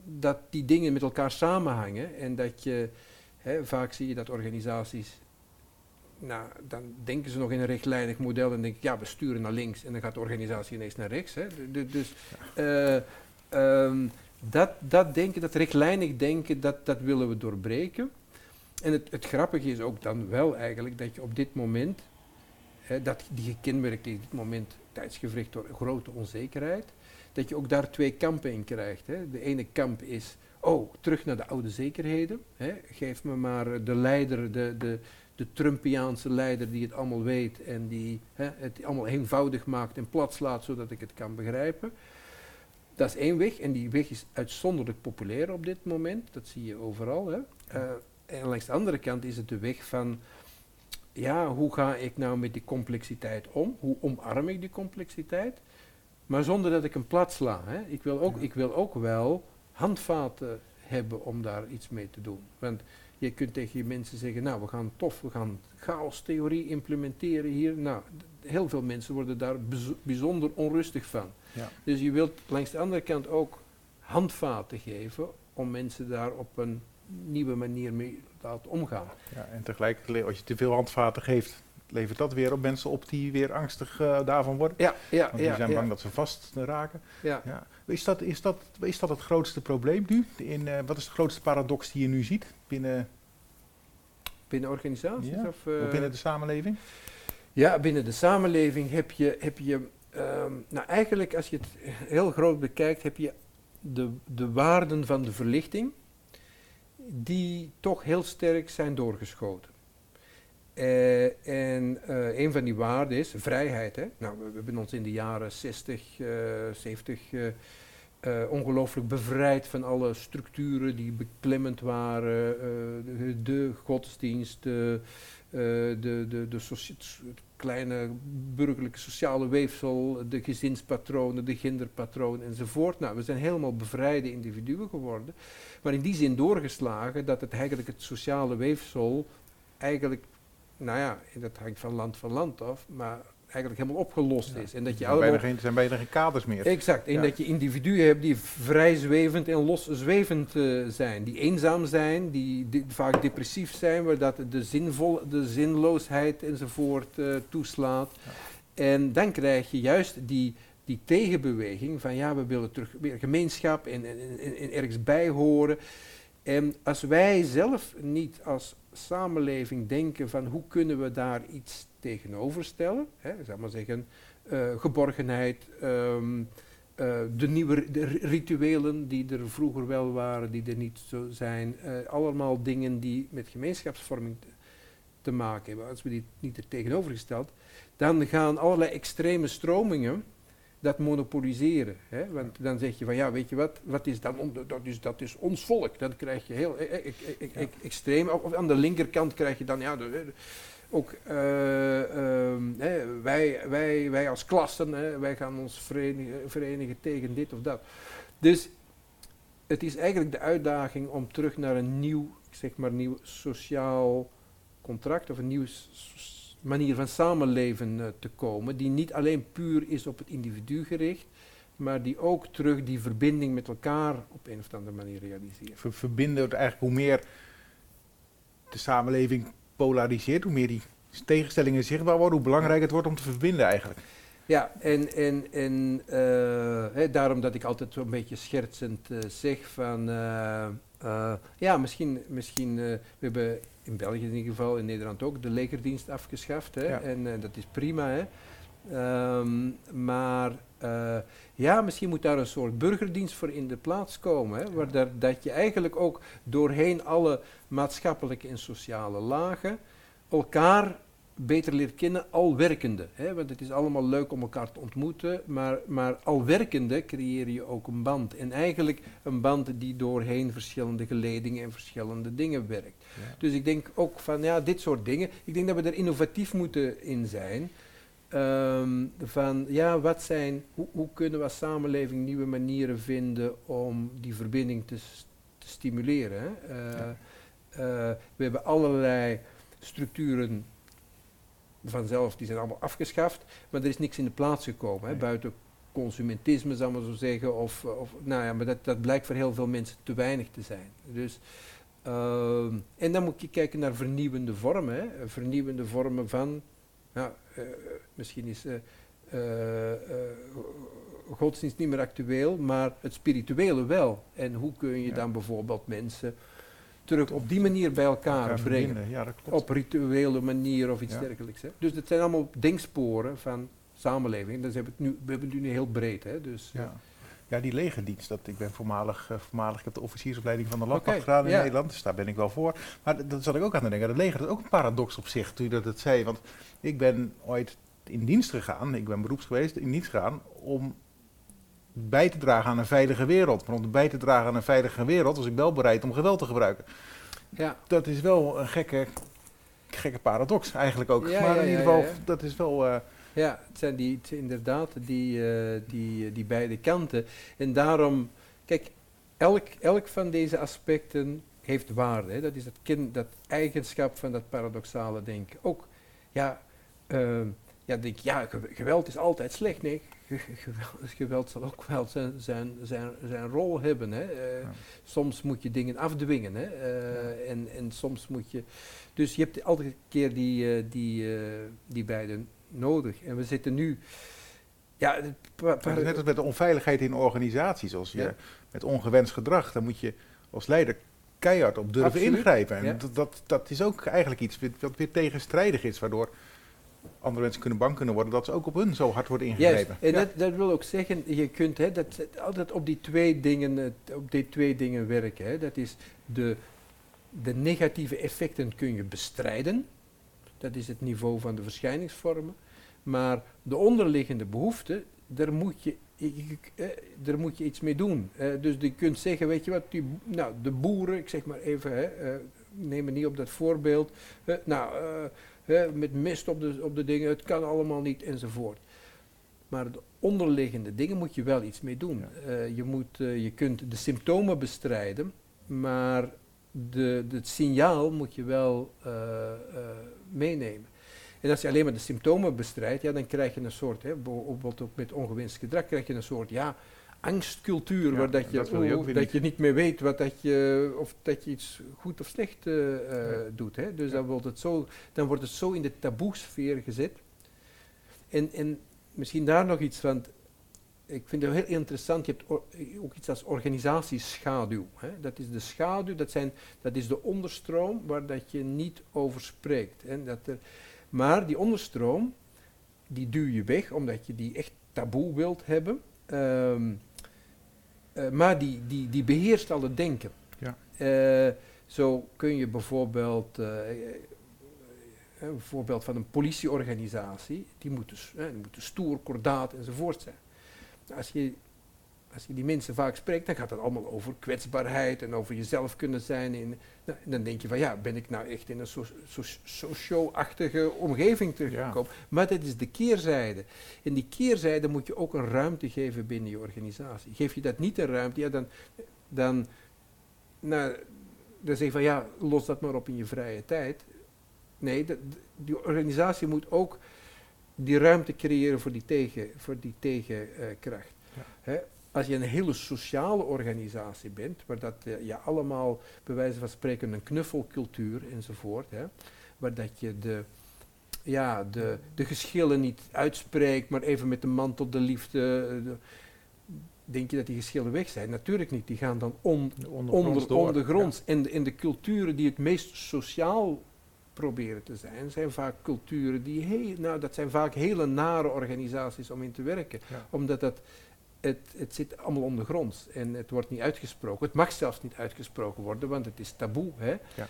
Speaker 2: dat die dingen met elkaar samenhangen en dat je, hè, vaak zie je dat organisaties, nou, dan denken ze nog in een rechtlijnig model en denken, ja, we sturen naar links en dan gaat de organisatie ineens naar rechts. Dus uh, um, dat, dat denken, dat rechtlijnig denken, dat, dat willen we doorbreken. En het, het grappige is ook dan wel eigenlijk dat je op dit moment dat die gekenmerkt is op dit moment tijdsgevricht door grote onzekerheid, dat je ook daar twee kampen in krijgt. Hè. De ene kamp is, oh, terug naar de oude zekerheden. Hè. Geef me maar de leider, de, de, de Trumpiaanse leider die het allemaal weet en die hè, het allemaal eenvoudig maakt en plat slaat zodat ik het kan begrijpen. Dat is één weg en die weg is uitzonderlijk populair op dit moment. Dat zie je overal. Hè. Uh, en langs de andere kant is het de weg van, ja, hoe ga ik nou met die complexiteit om? Hoe omarm ik die complexiteit? Maar zonder dat ik hem plat sla. Hè. Ik, wil ook, ik wil ook wel handvaten hebben om daar iets mee te doen. Want je kunt tegen je mensen zeggen, nou we gaan tof, we gaan chaos-theorie implementeren hier. Nou, heel veel mensen worden daar bijzonder onrustig van. Ja. Dus je wilt langs de andere kant ook handvaten geven om mensen daar op een nieuwe manier mee omgaan.
Speaker 1: Ja, en tegelijkertijd, als je te veel handvaten geeft, levert dat weer op mensen op die weer angstig uh, daarvan worden.
Speaker 2: Ja, ja,
Speaker 1: Want die zijn bang dat ze vast raken. Ja. Ja. Is, dat, is, dat, is dat het grootste probleem nu? In, uh, wat is de grootste paradox die je nu ziet binnen...
Speaker 2: Binnen organisaties?
Speaker 1: Of, uh, of, binnen de samenleving?
Speaker 2: Ja, binnen de samenleving heb je, heb je um, nou eigenlijk als je het heel groot bekijkt, heb je de, de waarden van de verlichting die toch heel sterk zijn doorgeschoten. Uh, en uh, een van die waarden is vrijheid. Hè? Nou, we, we, hebben ons in de jaren 60, uh, 70 ongelooflijk bevrijd van alle structuren die beklemmend waren. Eh, de, de, godsdienst, de, de, de, de kleine burgerlijke sociale weefsel, de gezinspatronen, de genderpatronen enzovoort. Nou, we zijn helemaal bevrijde individuen geworden. Maar in die zin doorgeslagen dat het eigenlijk het sociale weefsel eigenlijk nou ja, dat hangt van land van land af, maar eigenlijk helemaal opgelost is. En dat je
Speaker 1: er zijn, geen, zijn bijna geen kaders meer.
Speaker 2: Exact. En dat je individuen hebt die vrij zwevend en loszwevend uh, zijn. Die eenzaam zijn, die, vaak depressief zijn, waar dat de, zinvol, de zinloosheid enzovoort uh, toeslaat. En dan krijg je juist die, die tegenbeweging van ja, we willen terug weer gemeenschap en, en, en, en ergens bij horen. En als wij zelf niet als samenleving denken van hoe kunnen we daar iets tegenover stellen, hè, zeg maar zeggen, uh, geborgenheid, um, uh, de nieuwe de rituelen die er vroeger wel waren, die er niet zo zijn, uh, allemaal dingen die met gemeenschapsvorming te, te, maken hebben. Als we die niet er tegenover gesteld, dan gaan allerlei extreme stromingen dat monopoliseren. Hè? Want dan zeg je van ja, weet je wat, wat is dan, dat, is, dat is ons volk. Dan krijg je heel e, e, e, extreem. Of aan de linkerkant krijg je dan ja, de, ook uh, hè, wij, wij, wij als klassen, wij gaan ons verenigen, tegen dit of dat. Dus het is eigenlijk de uitdaging om terug naar een nieuw, zeg maar, nieuw sociaal contract of een nieuw manier van samenleven uh, te komen, die niet alleen puur is op het individu gericht, maar die ook terug die verbinding met elkaar op een of andere manier realiseert.
Speaker 1: Ver verbinden, eigenlijk hoe meer de samenleving polariseert, hoe meer die tegenstellingen zichtbaar worden, hoe belangrijk het wordt om te verbinden eigenlijk.
Speaker 2: Ja, en, en, en uh, daarom dat ik altijd zo'n beetje schertsend uh, zeg van, ja, misschien, misschien we hebben in België in ieder geval, in Nederland ook, de legerdienst afgeschaft. Hè? En dat is prima. Hè? Um, maar uh, ja, misschien moet daar een soort burgerdienst voor in de plaats komen. Hè? Waar daar, dat je eigenlijk ook doorheen alle maatschappelijke en sociale lagen elkaar beter leert kennen, al werkende. Hè? Want het is allemaal leuk om elkaar te ontmoeten, maar, maar al werkende creëer je ook een band. En eigenlijk een band die doorheen verschillende geledingen en verschillende dingen werkt. Dus ik denk ook van ja, dit soort dingen. Ik denk dat we er innovatief moeten in zijn. Um, van ja, wat zijn, hoe, hoe, kunnen we als samenleving nieuwe manieren vinden om die verbinding te, te stimuleren? Uh, ja. uh, we hebben allerlei structuren vanzelf, die zijn allemaal afgeschaft, maar er is niks in de plaats gekomen, hè, buiten consumentisme, zal maar zo zeggen, of, of nou ja, maar dat, dat blijkt voor heel veel mensen te weinig te zijn. Dus uh, en dan moet je kijken naar vernieuwende vormen. Hè. Vernieuwende vormen van, ja, uh, misschien is uh, godsdienst niet meer actueel, maar het spirituele wel. En hoe kun je ja. dan bijvoorbeeld mensen terug op die manier bij elkaar brengen?
Speaker 1: Ja,
Speaker 2: op rituele manier of iets dergelijks. Hè. Dus dat zijn allemaal denksporen van samenleving. Dus hebben het nu, we hebben het nu heel breed. Hè. Dus,
Speaker 1: Ja, die legerdienst. Dat, ik ben voormalig, uh, voormalig, ik heb de officiersopleiding van de landmacht gedaan in Nederland, dus daar ben ik wel voor. Maar dat zat ik ook aan te denken. Het leger is ook een paradox op zich, toen je dat het zei. Want ik ben ooit in dienst gegaan, ik ben beroeps geweest, in dienst gegaan om bij te dragen aan een veilige wereld. Maar om bij te dragen aan een veilige wereld was ik wel bereid om geweld te gebruiken. Ja. Dat is wel een gekke, gekke paradox eigenlijk ook.
Speaker 2: Ja,
Speaker 1: maar
Speaker 2: ja,
Speaker 1: in ieder geval, dat is wel... Uh,
Speaker 2: ja, het zijn die, het inderdaad die, uh, die, die beide kanten. En daarom, kijk, elk, elk van deze aspecten heeft waarde. Hè. Dat is het kind, dat eigenschap van dat paradoxale denken. Ook, ja, uh, ja, denk ja, geweld is altijd slecht. Nee, geweld, geweld zal ook wel zijn, zijn, zijn, zijn rol hebben. Hè. Uh, Soms moet je dingen afdwingen. Hè. Uh, en, en soms moet je. Dus je hebt altijd een keer die, die, die beiden nodig. En we zitten nu. Ja,
Speaker 1: net als met de onveiligheid in organisaties. Als je ja. met ongewenst gedrag, dan moet je als leider keihard op durven
Speaker 2: Absoluut.
Speaker 1: ingrijpen. En
Speaker 2: Ja.
Speaker 1: dat, dat, dat is ook eigenlijk iets wat weer tegenstrijdig is, waardoor andere mensen kunnen bang kunnen worden dat ze ook op hun zo hard wordt ingegrepen.
Speaker 2: en
Speaker 1: Ja.
Speaker 2: dat, dat wil ook zeggen, je kunt hè, dat, altijd op die twee dingen, op die twee dingen werken. Hè. Dat is de, de negatieve effecten kun je bestrijden. Dat is het niveau van de verschijningsvormen. Maar de onderliggende behoeften, daar moet je, eh, daar moet je iets mee doen. Eh, dus je kunt zeggen, weet je wat, die, nou, de boeren, ik zeg maar even, hè, eh, neem me niet op dat voorbeeld. nou, met mist op de, op de dingen, het kan allemaal niet enzovoort. Maar de onderliggende dingen moet je wel iets mee doen.
Speaker 1: Ja.
Speaker 2: Je, moet, je kunt de symptomen bestrijden, maar de, de, het signaal moet je wel meenemen. En als je alleen maar de symptomen bestrijdt, ja, dan krijg je een soort, hè, bijvoorbeeld ook met ongewenst gedrag, krijg je een soort ja, angstcultuur,
Speaker 1: Ja,
Speaker 2: waar dat je,
Speaker 1: dat je
Speaker 2: dat
Speaker 1: niet.
Speaker 2: je niet meer weet wat dat je, of dat je iets goed of slecht eh, eh,
Speaker 1: Ja.
Speaker 2: doet. Hè. Dus
Speaker 1: Ja.
Speaker 2: dan, wordt het zo, dan wordt het zo in de taboesfeer gezet. En, en misschien daar nog iets van. Ik vind het heel interessant. Je hebt ook iets als organisatieschaduw. Hè. Dat is de schaduw, dat, zijn, dat is de onderstroom waar dat je niet over spreekt. Hè. Dat er, maar die onderstroom, die duw je weg omdat je die echt taboe wilt hebben. Ehm, eh, maar die, die, die beheerst al het denken.
Speaker 1: Ja.
Speaker 2: Eh, zo kun je bijvoorbeeld, eh, een voorbeeld van een politieorganisatie, die moeten, s- eh, die moeten stoer, kordaat enzovoort zijn. Als je, als je die mensen vaak spreekt, dan gaat het allemaal over kwetsbaarheid en over jezelf kunnen zijn. In, nou, en dan denk je van ja, ben ik nou echt in een so- so- socio-achtige omgeving terechtgekomen? Maar dat is de keerzijde. En die keerzijde moet je ook een ruimte geven binnen je organisatie. Geef je dat niet een ruimte, ja, dan, dan, nou, dan zeg je van ja, los dat maar op in je vrije tijd. Nee, de- die organisatie moet ook die ruimte creëren voor die, tegen, voor die tegenkracht.
Speaker 1: Ja.
Speaker 2: Als je een hele sociale organisatie bent, waar dat eh, je allemaal, bij wijze van spreken, een knuffelcultuur enzovoort, hè, waar dat je de, ja, de, de geschillen niet uitspreekt, maar even met de mantel de liefde. eh, de- denk je dat die geschillen weg zijn? Natuurlijk niet, die gaan dan on,
Speaker 1: Ondergronds
Speaker 2: onder, ondergronds. En, de, en de culturen die het meest sociaal proberen te zijn, zijn vaak culturen die heel, nou, dat zijn vaak hele nare organisaties om in te werken.
Speaker 1: Ja.
Speaker 2: Omdat dat, het, het zit allemaal ondergronds en het wordt niet uitgesproken. Het mag zelfs niet uitgesproken worden, want het is taboe. Hè?
Speaker 1: Ja.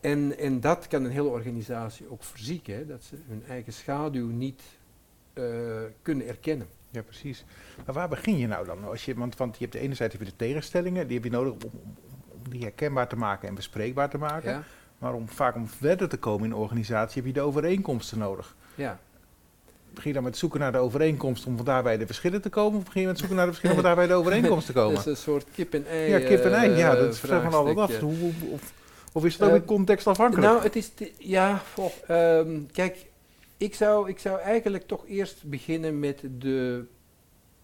Speaker 2: En, en dat kan een hele organisatie ook verzieken, hè? dat ze hun eigen schaduw niet eh, kunnen erkennen.
Speaker 1: Ja, precies. Maar waar begin je nou dan? Als je, want, want je hebt de enerzijds heb je de tegenstellingen, die heb je nodig om, om, om die herkenbaar te maken en bespreekbaar te maken.
Speaker 2: Ja?
Speaker 1: Maar om vaak om verder te komen in een organisatie heb je de overeenkomsten nodig.
Speaker 2: Ja.
Speaker 1: Begin je dan met zoeken naar de overeenkomst om van daarbij de verschillen te komen? Of begin je met zoeken naar de verschillen om van daarbij de overeenkomst te komen?
Speaker 2: Dat is een soort kip en ei.
Speaker 1: ja, kip en ei, ja,
Speaker 2: eh,
Speaker 1: dat is van alles af.
Speaker 2: vraagstuk,
Speaker 1: Hoe- Of, of is het ook
Speaker 2: Eh,
Speaker 1: in contextafhankelijk?
Speaker 2: Nou, het is, ja, ehm, kijk, ik zou, ik zou eigenlijk toch eerst beginnen met de,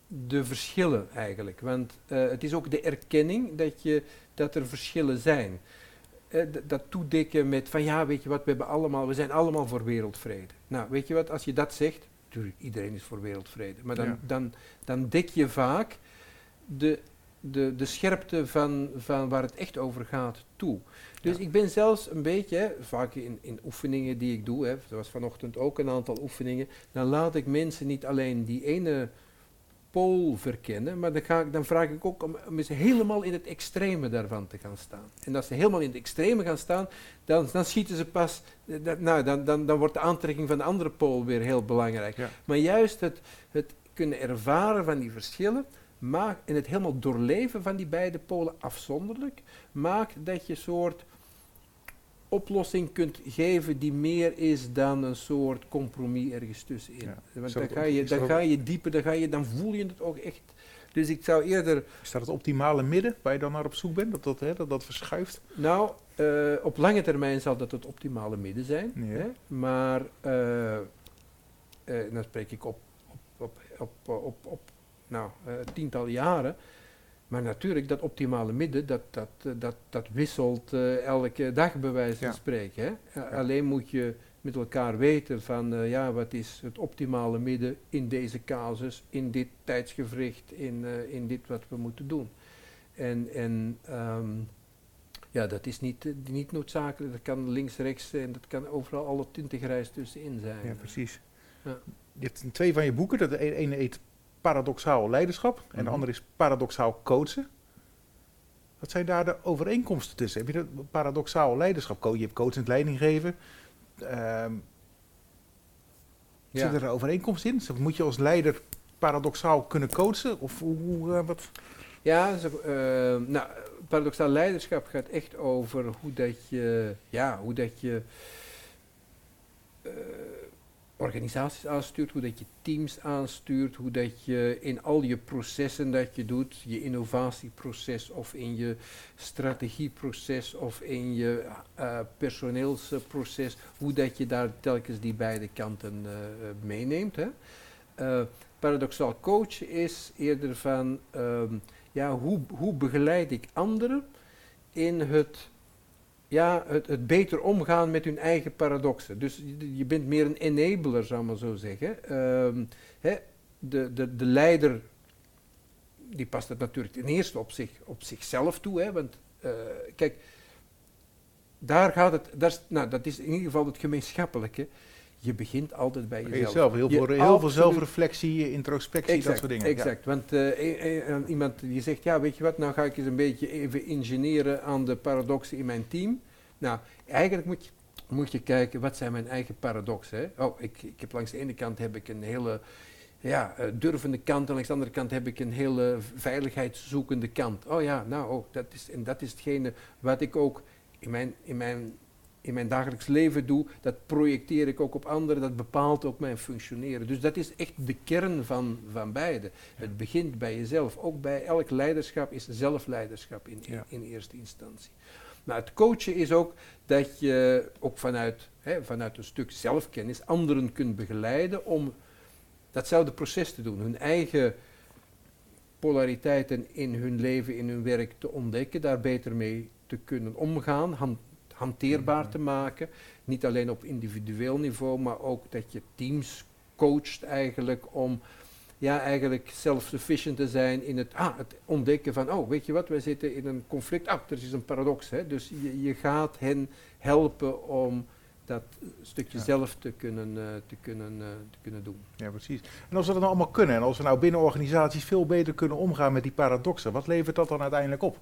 Speaker 2: de verschillen eigenlijk. Want eh, het is ook de erkenning dat, je, dat er verschillen zijn. Dat toedikken met van ja, weet je wat, we, hebben allemaal, we zijn allemaal voor wereldvrede. Nou, weet je wat, als je dat zegt, natuurlijk, iedereen is voor wereldvrede. Maar dan,
Speaker 1: Ja.
Speaker 2: dan, dan dek je vaak de, de, de scherpte van, van waar het echt over gaat toe. Dus
Speaker 1: Ja.
Speaker 2: ik ben zelfs een beetje, hè, vaak in, in oefeningen die ik doe, hè, er was vanochtend ook een aantal oefeningen, dan laat ik mensen niet alleen die ene pool verkennen, maar dan, ga ik, dan vraag ik ook om, om eens helemaal in het extreme daarvan te gaan staan. En als ze helemaal in het extreme gaan staan, dan, dan schieten ze pas, eh, dat, nou, dan, dan, dan wordt de aantrekking van de andere pool weer heel belangrijk. Maar juist het, het kunnen ervaren van die verschillen, maakt, en het helemaal doorleven van die beide polen afzonderlijk, maakt dat je soort oplossing kunt geven die meer is dan een soort compromis ergens tussenin. Want dan ga, je, dan ga je dieper, dan, ga je, dan voel je het ook echt. Dus ik zou eerder...
Speaker 1: Is dat het optimale midden waar je dan naar op zoek bent, dat dat, hè, dat, dat verschuift?
Speaker 2: Nou, uh, op lange termijn zal dat het optimale midden zijn. Hè? Maar uh, uh, dan spreek ik op, op, op, op, op, op nou, tientallen jaren. Maar natuurlijk, dat optimale midden, dat, dat, eh, dat, dat wisselt uh, elke dag bij wijze van spreken. Hè? Ja. Alleen moet je met elkaar weten van, uh, ja, wat is het optimale midden in deze casus, in dit tijdsgevricht, in, in dit wat we moeten doen. En, en um, ja, dat is niet, niet noodzakelijk, dat kan links, rechts en dat kan overal alle tintegrijs tussenin zijn.
Speaker 1: Ja, precies. Ja. Je hebt twee van je boeken, dat de ene heet paradoxaal leiderschap en de mhm. andere is paradoxaal coachen. Wat zijn daar de overeenkomsten tussen? Heb je dat paradoxaal leiderschap? Je hebt coachend leiding geven. Um, ja. Zit er een overeenkomst in? Moet je als leider paradoxaal kunnen coachen? Of hoe, uh, wat?
Speaker 2: Ja, zo, uh, nou, paradoxaal leiderschap gaat echt over hoe dat je, ja, hoe dat je uh, organisaties aanstuurt, hoe dat je teams aanstuurt, hoe dat je in al je processen dat je doet, je innovatieproces of in je strategieproces of in je uh, personeelsproces, hoe dat je daar telkens die beide kanten uh, meeneemt. Hè. Uh, paradoxaal coach is eerder van, um, ja, hoe, hoe begeleid ik anderen in het ja, het, het, beter omgaan met hun eigen paradoxen. Dus je, bent meer een enabler, zou maar zo zeggen. Hè, de, de, de leider, die past het natuurlijk ten eerste op, zich, op zichzelf toe. Hè, want uh, kijk, daar gaat het, daar, nou, dat is in ieder geval het gemeenschappelijke. Je begint altijd bij jezelf.
Speaker 1: jezelf heel, veel, heel veel zelfreflectie, introspectie,
Speaker 2: exact,
Speaker 1: dat soort dingen.
Speaker 2: Exact, ja. want uh, iemand die zegt, ja weet je wat, nou ga ik eens een beetje even ingenieren aan de paradoxen in mijn team. Nou, eigenlijk moet je, moet je kijken, wat zijn mijn eigen paradoxen? Oh, ik, ik heb langs de ene kant heb ik een hele ja, uh, durvende kant en langs de andere kant heb ik een hele veiligheidszoekende kant. Oh ja, nou, oh, dat is, en dat is hetgene wat ik ook in mijn, in mijn in mijn dagelijks leven doe, dat projecteer ik ook op anderen, dat bepaalt ook mijn functioneren. Dus dat is echt de kern van, van beide. Het begint bij jezelf. Ook bij elk leiderschap is zelfleiderschap in, in, in eerste instantie. Maar het coachen is ook dat je ook vanuit, hè, vanuit een stuk zelfkennis anderen kunt begeleiden om datzelfde proces te doen. Hun eigen polariteiten in hun leven, in hun werk te ontdekken, daar beter mee te kunnen omgaan, hanteerbaar te maken. Niet alleen op individueel niveau, maar ook dat je teams coacht eigenlijk om ja, eigenlijk self-sufficient te zijn in het, ah, het ontdekken van, oh, weet je wat, wij zitten in een conflict. Ah, er is een paradox. Hè? Dus je, je gaat hen helpen om dat stukje zelf te kunnen, uh, te, kunnen, uh, te kunnen doen.
Speaker 1: Ja, precies. En als we dat nou allemaal kunnen, en als we nou binnen organisaties veel beter kunnen omgaan met die paradoxen, wat levert dat dan uiteindelijk op?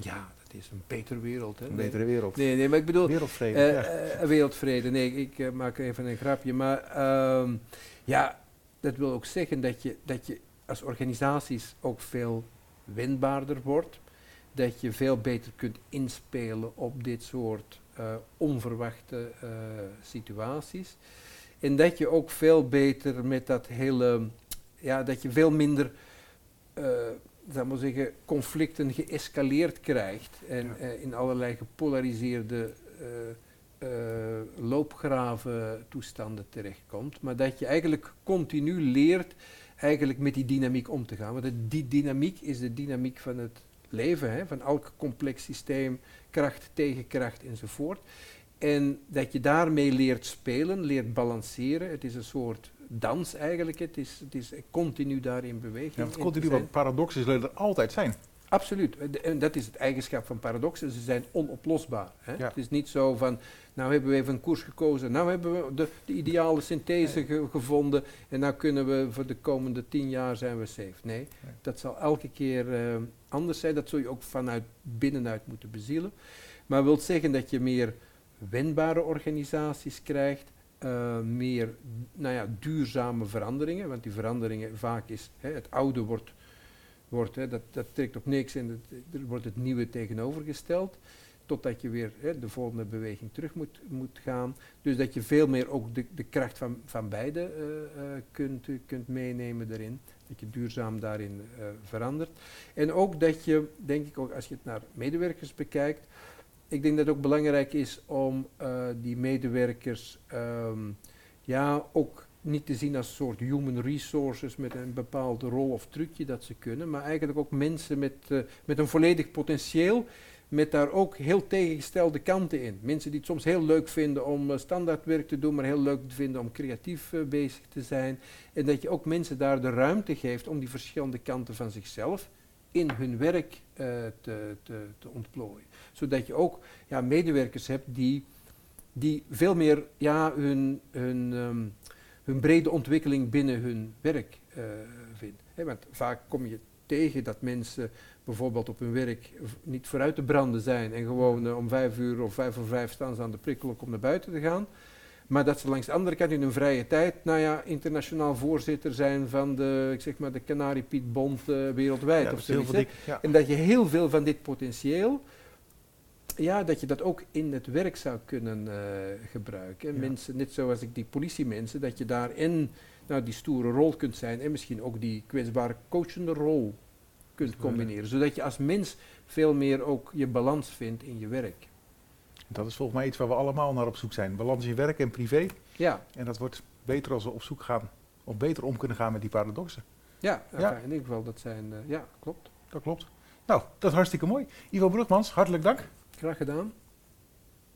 Speaker 2: Ja, dat is een betere wereld. Hè?
Speaker 1: Een betere wereld.
Speaker 2: Nee, nee, maar ik bedoel...
Speaker 1: Wereldvrede,
Speaker 2: uh, ja. Wereldvrede, nee, ik maak even een grapje. Maar um, ja, dat wil ook zeggen dat je, dat je als organisaties ook veel wendbaarder wordt. Dat je veel beter kunt inspelen op dit soort onverwachte situaties. En dat je ook veel beter met dat hele, ja, dat je veel minder, zou maar zeggen, conflicten geëscaleerd krijgt. En ja. in allerlei gepolariseerde uh, loopgraven toestanden terechtkomt, maar dat je eigenlijk continu leert eigenlijk met die dynamiek om te gaan. Want die dynamiek is de dynamiek van het leven, hè, van elk complex systeem, kracht, tegenkracht enzovoort. En dat je daarmee leert spelen, leert balanceren. Het is een soort dans eigenlijk. Het is, het is continu daarin beweging.
Speaker 1: Ja, het continu wat paradoxen zullen er altijd zijn.
Speaker 2: Absoluut. En dat is het eigenschap van paradoxen. Ze zijn onoplosbaar. Hè? Het is niet zo van, nou hebben we even een koers gekozen, nou hebben we de, de ideale synthese gevonden en nou kunnen we voor de komende tien jaar zijn we safe. Nee, dat zal elke keer uh, anders zijn. Dat zul je ook vanuit binnenuit moeten bezielen. Maar wil zeggen dat je meer wendbare organisaties krijgt, uh, meer nou ja, duurzame veranderingen, want die veranderingen vaak is, hè, het oude wordt wordt. Hè, dat, dat trekt op niks en er wordt het nieuwe tegenovergesteld. Totdat je weer hè, de volgende beweging terug moet, moet gaan. Dus dat je veel meer ook de, de kracht van, van beide uh, uh, kunt, kunt meenemen daarin. Dat je duurzaam daarin verandert. En ook dat je, denk ik ook als je het naar medewerkers bekijkt. Ik denk dat het ook belangrijk is om die medewerkers um, ja, ook niet te zien als een soort human resources met een bepaalde rol of trucje dat ze kunnen, maar eigenlijk ook mensen met, uh, met een volledig potentieel, met daar ook heel tegengestelde kanten in. Mensen die het soms heel leuk vinden om uh, standaardwerk te doen, maar heel leuk vinden om creatief bezig te zijn. En dat je ook mensen daar de ruimte geeft om die verschillende kanten van zichzelf in hun werk te, te, te ontplooien. Zodat je ook ja, medewerkers hebt die, die veel meer ja, hun, hun um, hun brede ontwikkeling binnen hun werk uh, vindt. want vaak kom je tegen dat mensen bijvoorbeeld op hun werk niet vooruit te branden zijn en gewoon uh, om vijf uur of vijf voor vijf staan ze aan de prikkel om naar buiten te gaan. Maar dat ze langs de andere kant in hun vrije tijd, nou ja, internationaal voorzitter zijn van de, ik zeg maar, de Canary Piet Bond uh, wereldwijd. Ja, of zoiets, ja. En dat je heel veel van dit potentieel ja, dat je dat ook in het werk zou kunnen uh, gebruiken. Mensen, net zoals ik die politiemensen, dat je daarin nou, die stoere rol kunt zijn en misschien ook die kwetsbare coachende rol kunt combineren. Zodat je als mens veel meer ook je balans vindt in je werk.
Speaker 1: Dat is volgens mij iets waar we allemaal naar op zoek zijn. Balans in werk en privé.
Speaker 2: Ja.
Speaker 1: En dat wordt beter als we op zoek gaan, of beter om kunnen gaan met die paradoxen.
Speaker 2: Ja, ja. in ieder geval, dat zijn, uh, ja, klopt.
Speaker 1: Dat klopt. Nou, dat is hartstikke mooi. Ivo Brugmans, hartelijk dank.
Speaker 2: Graag gedaan.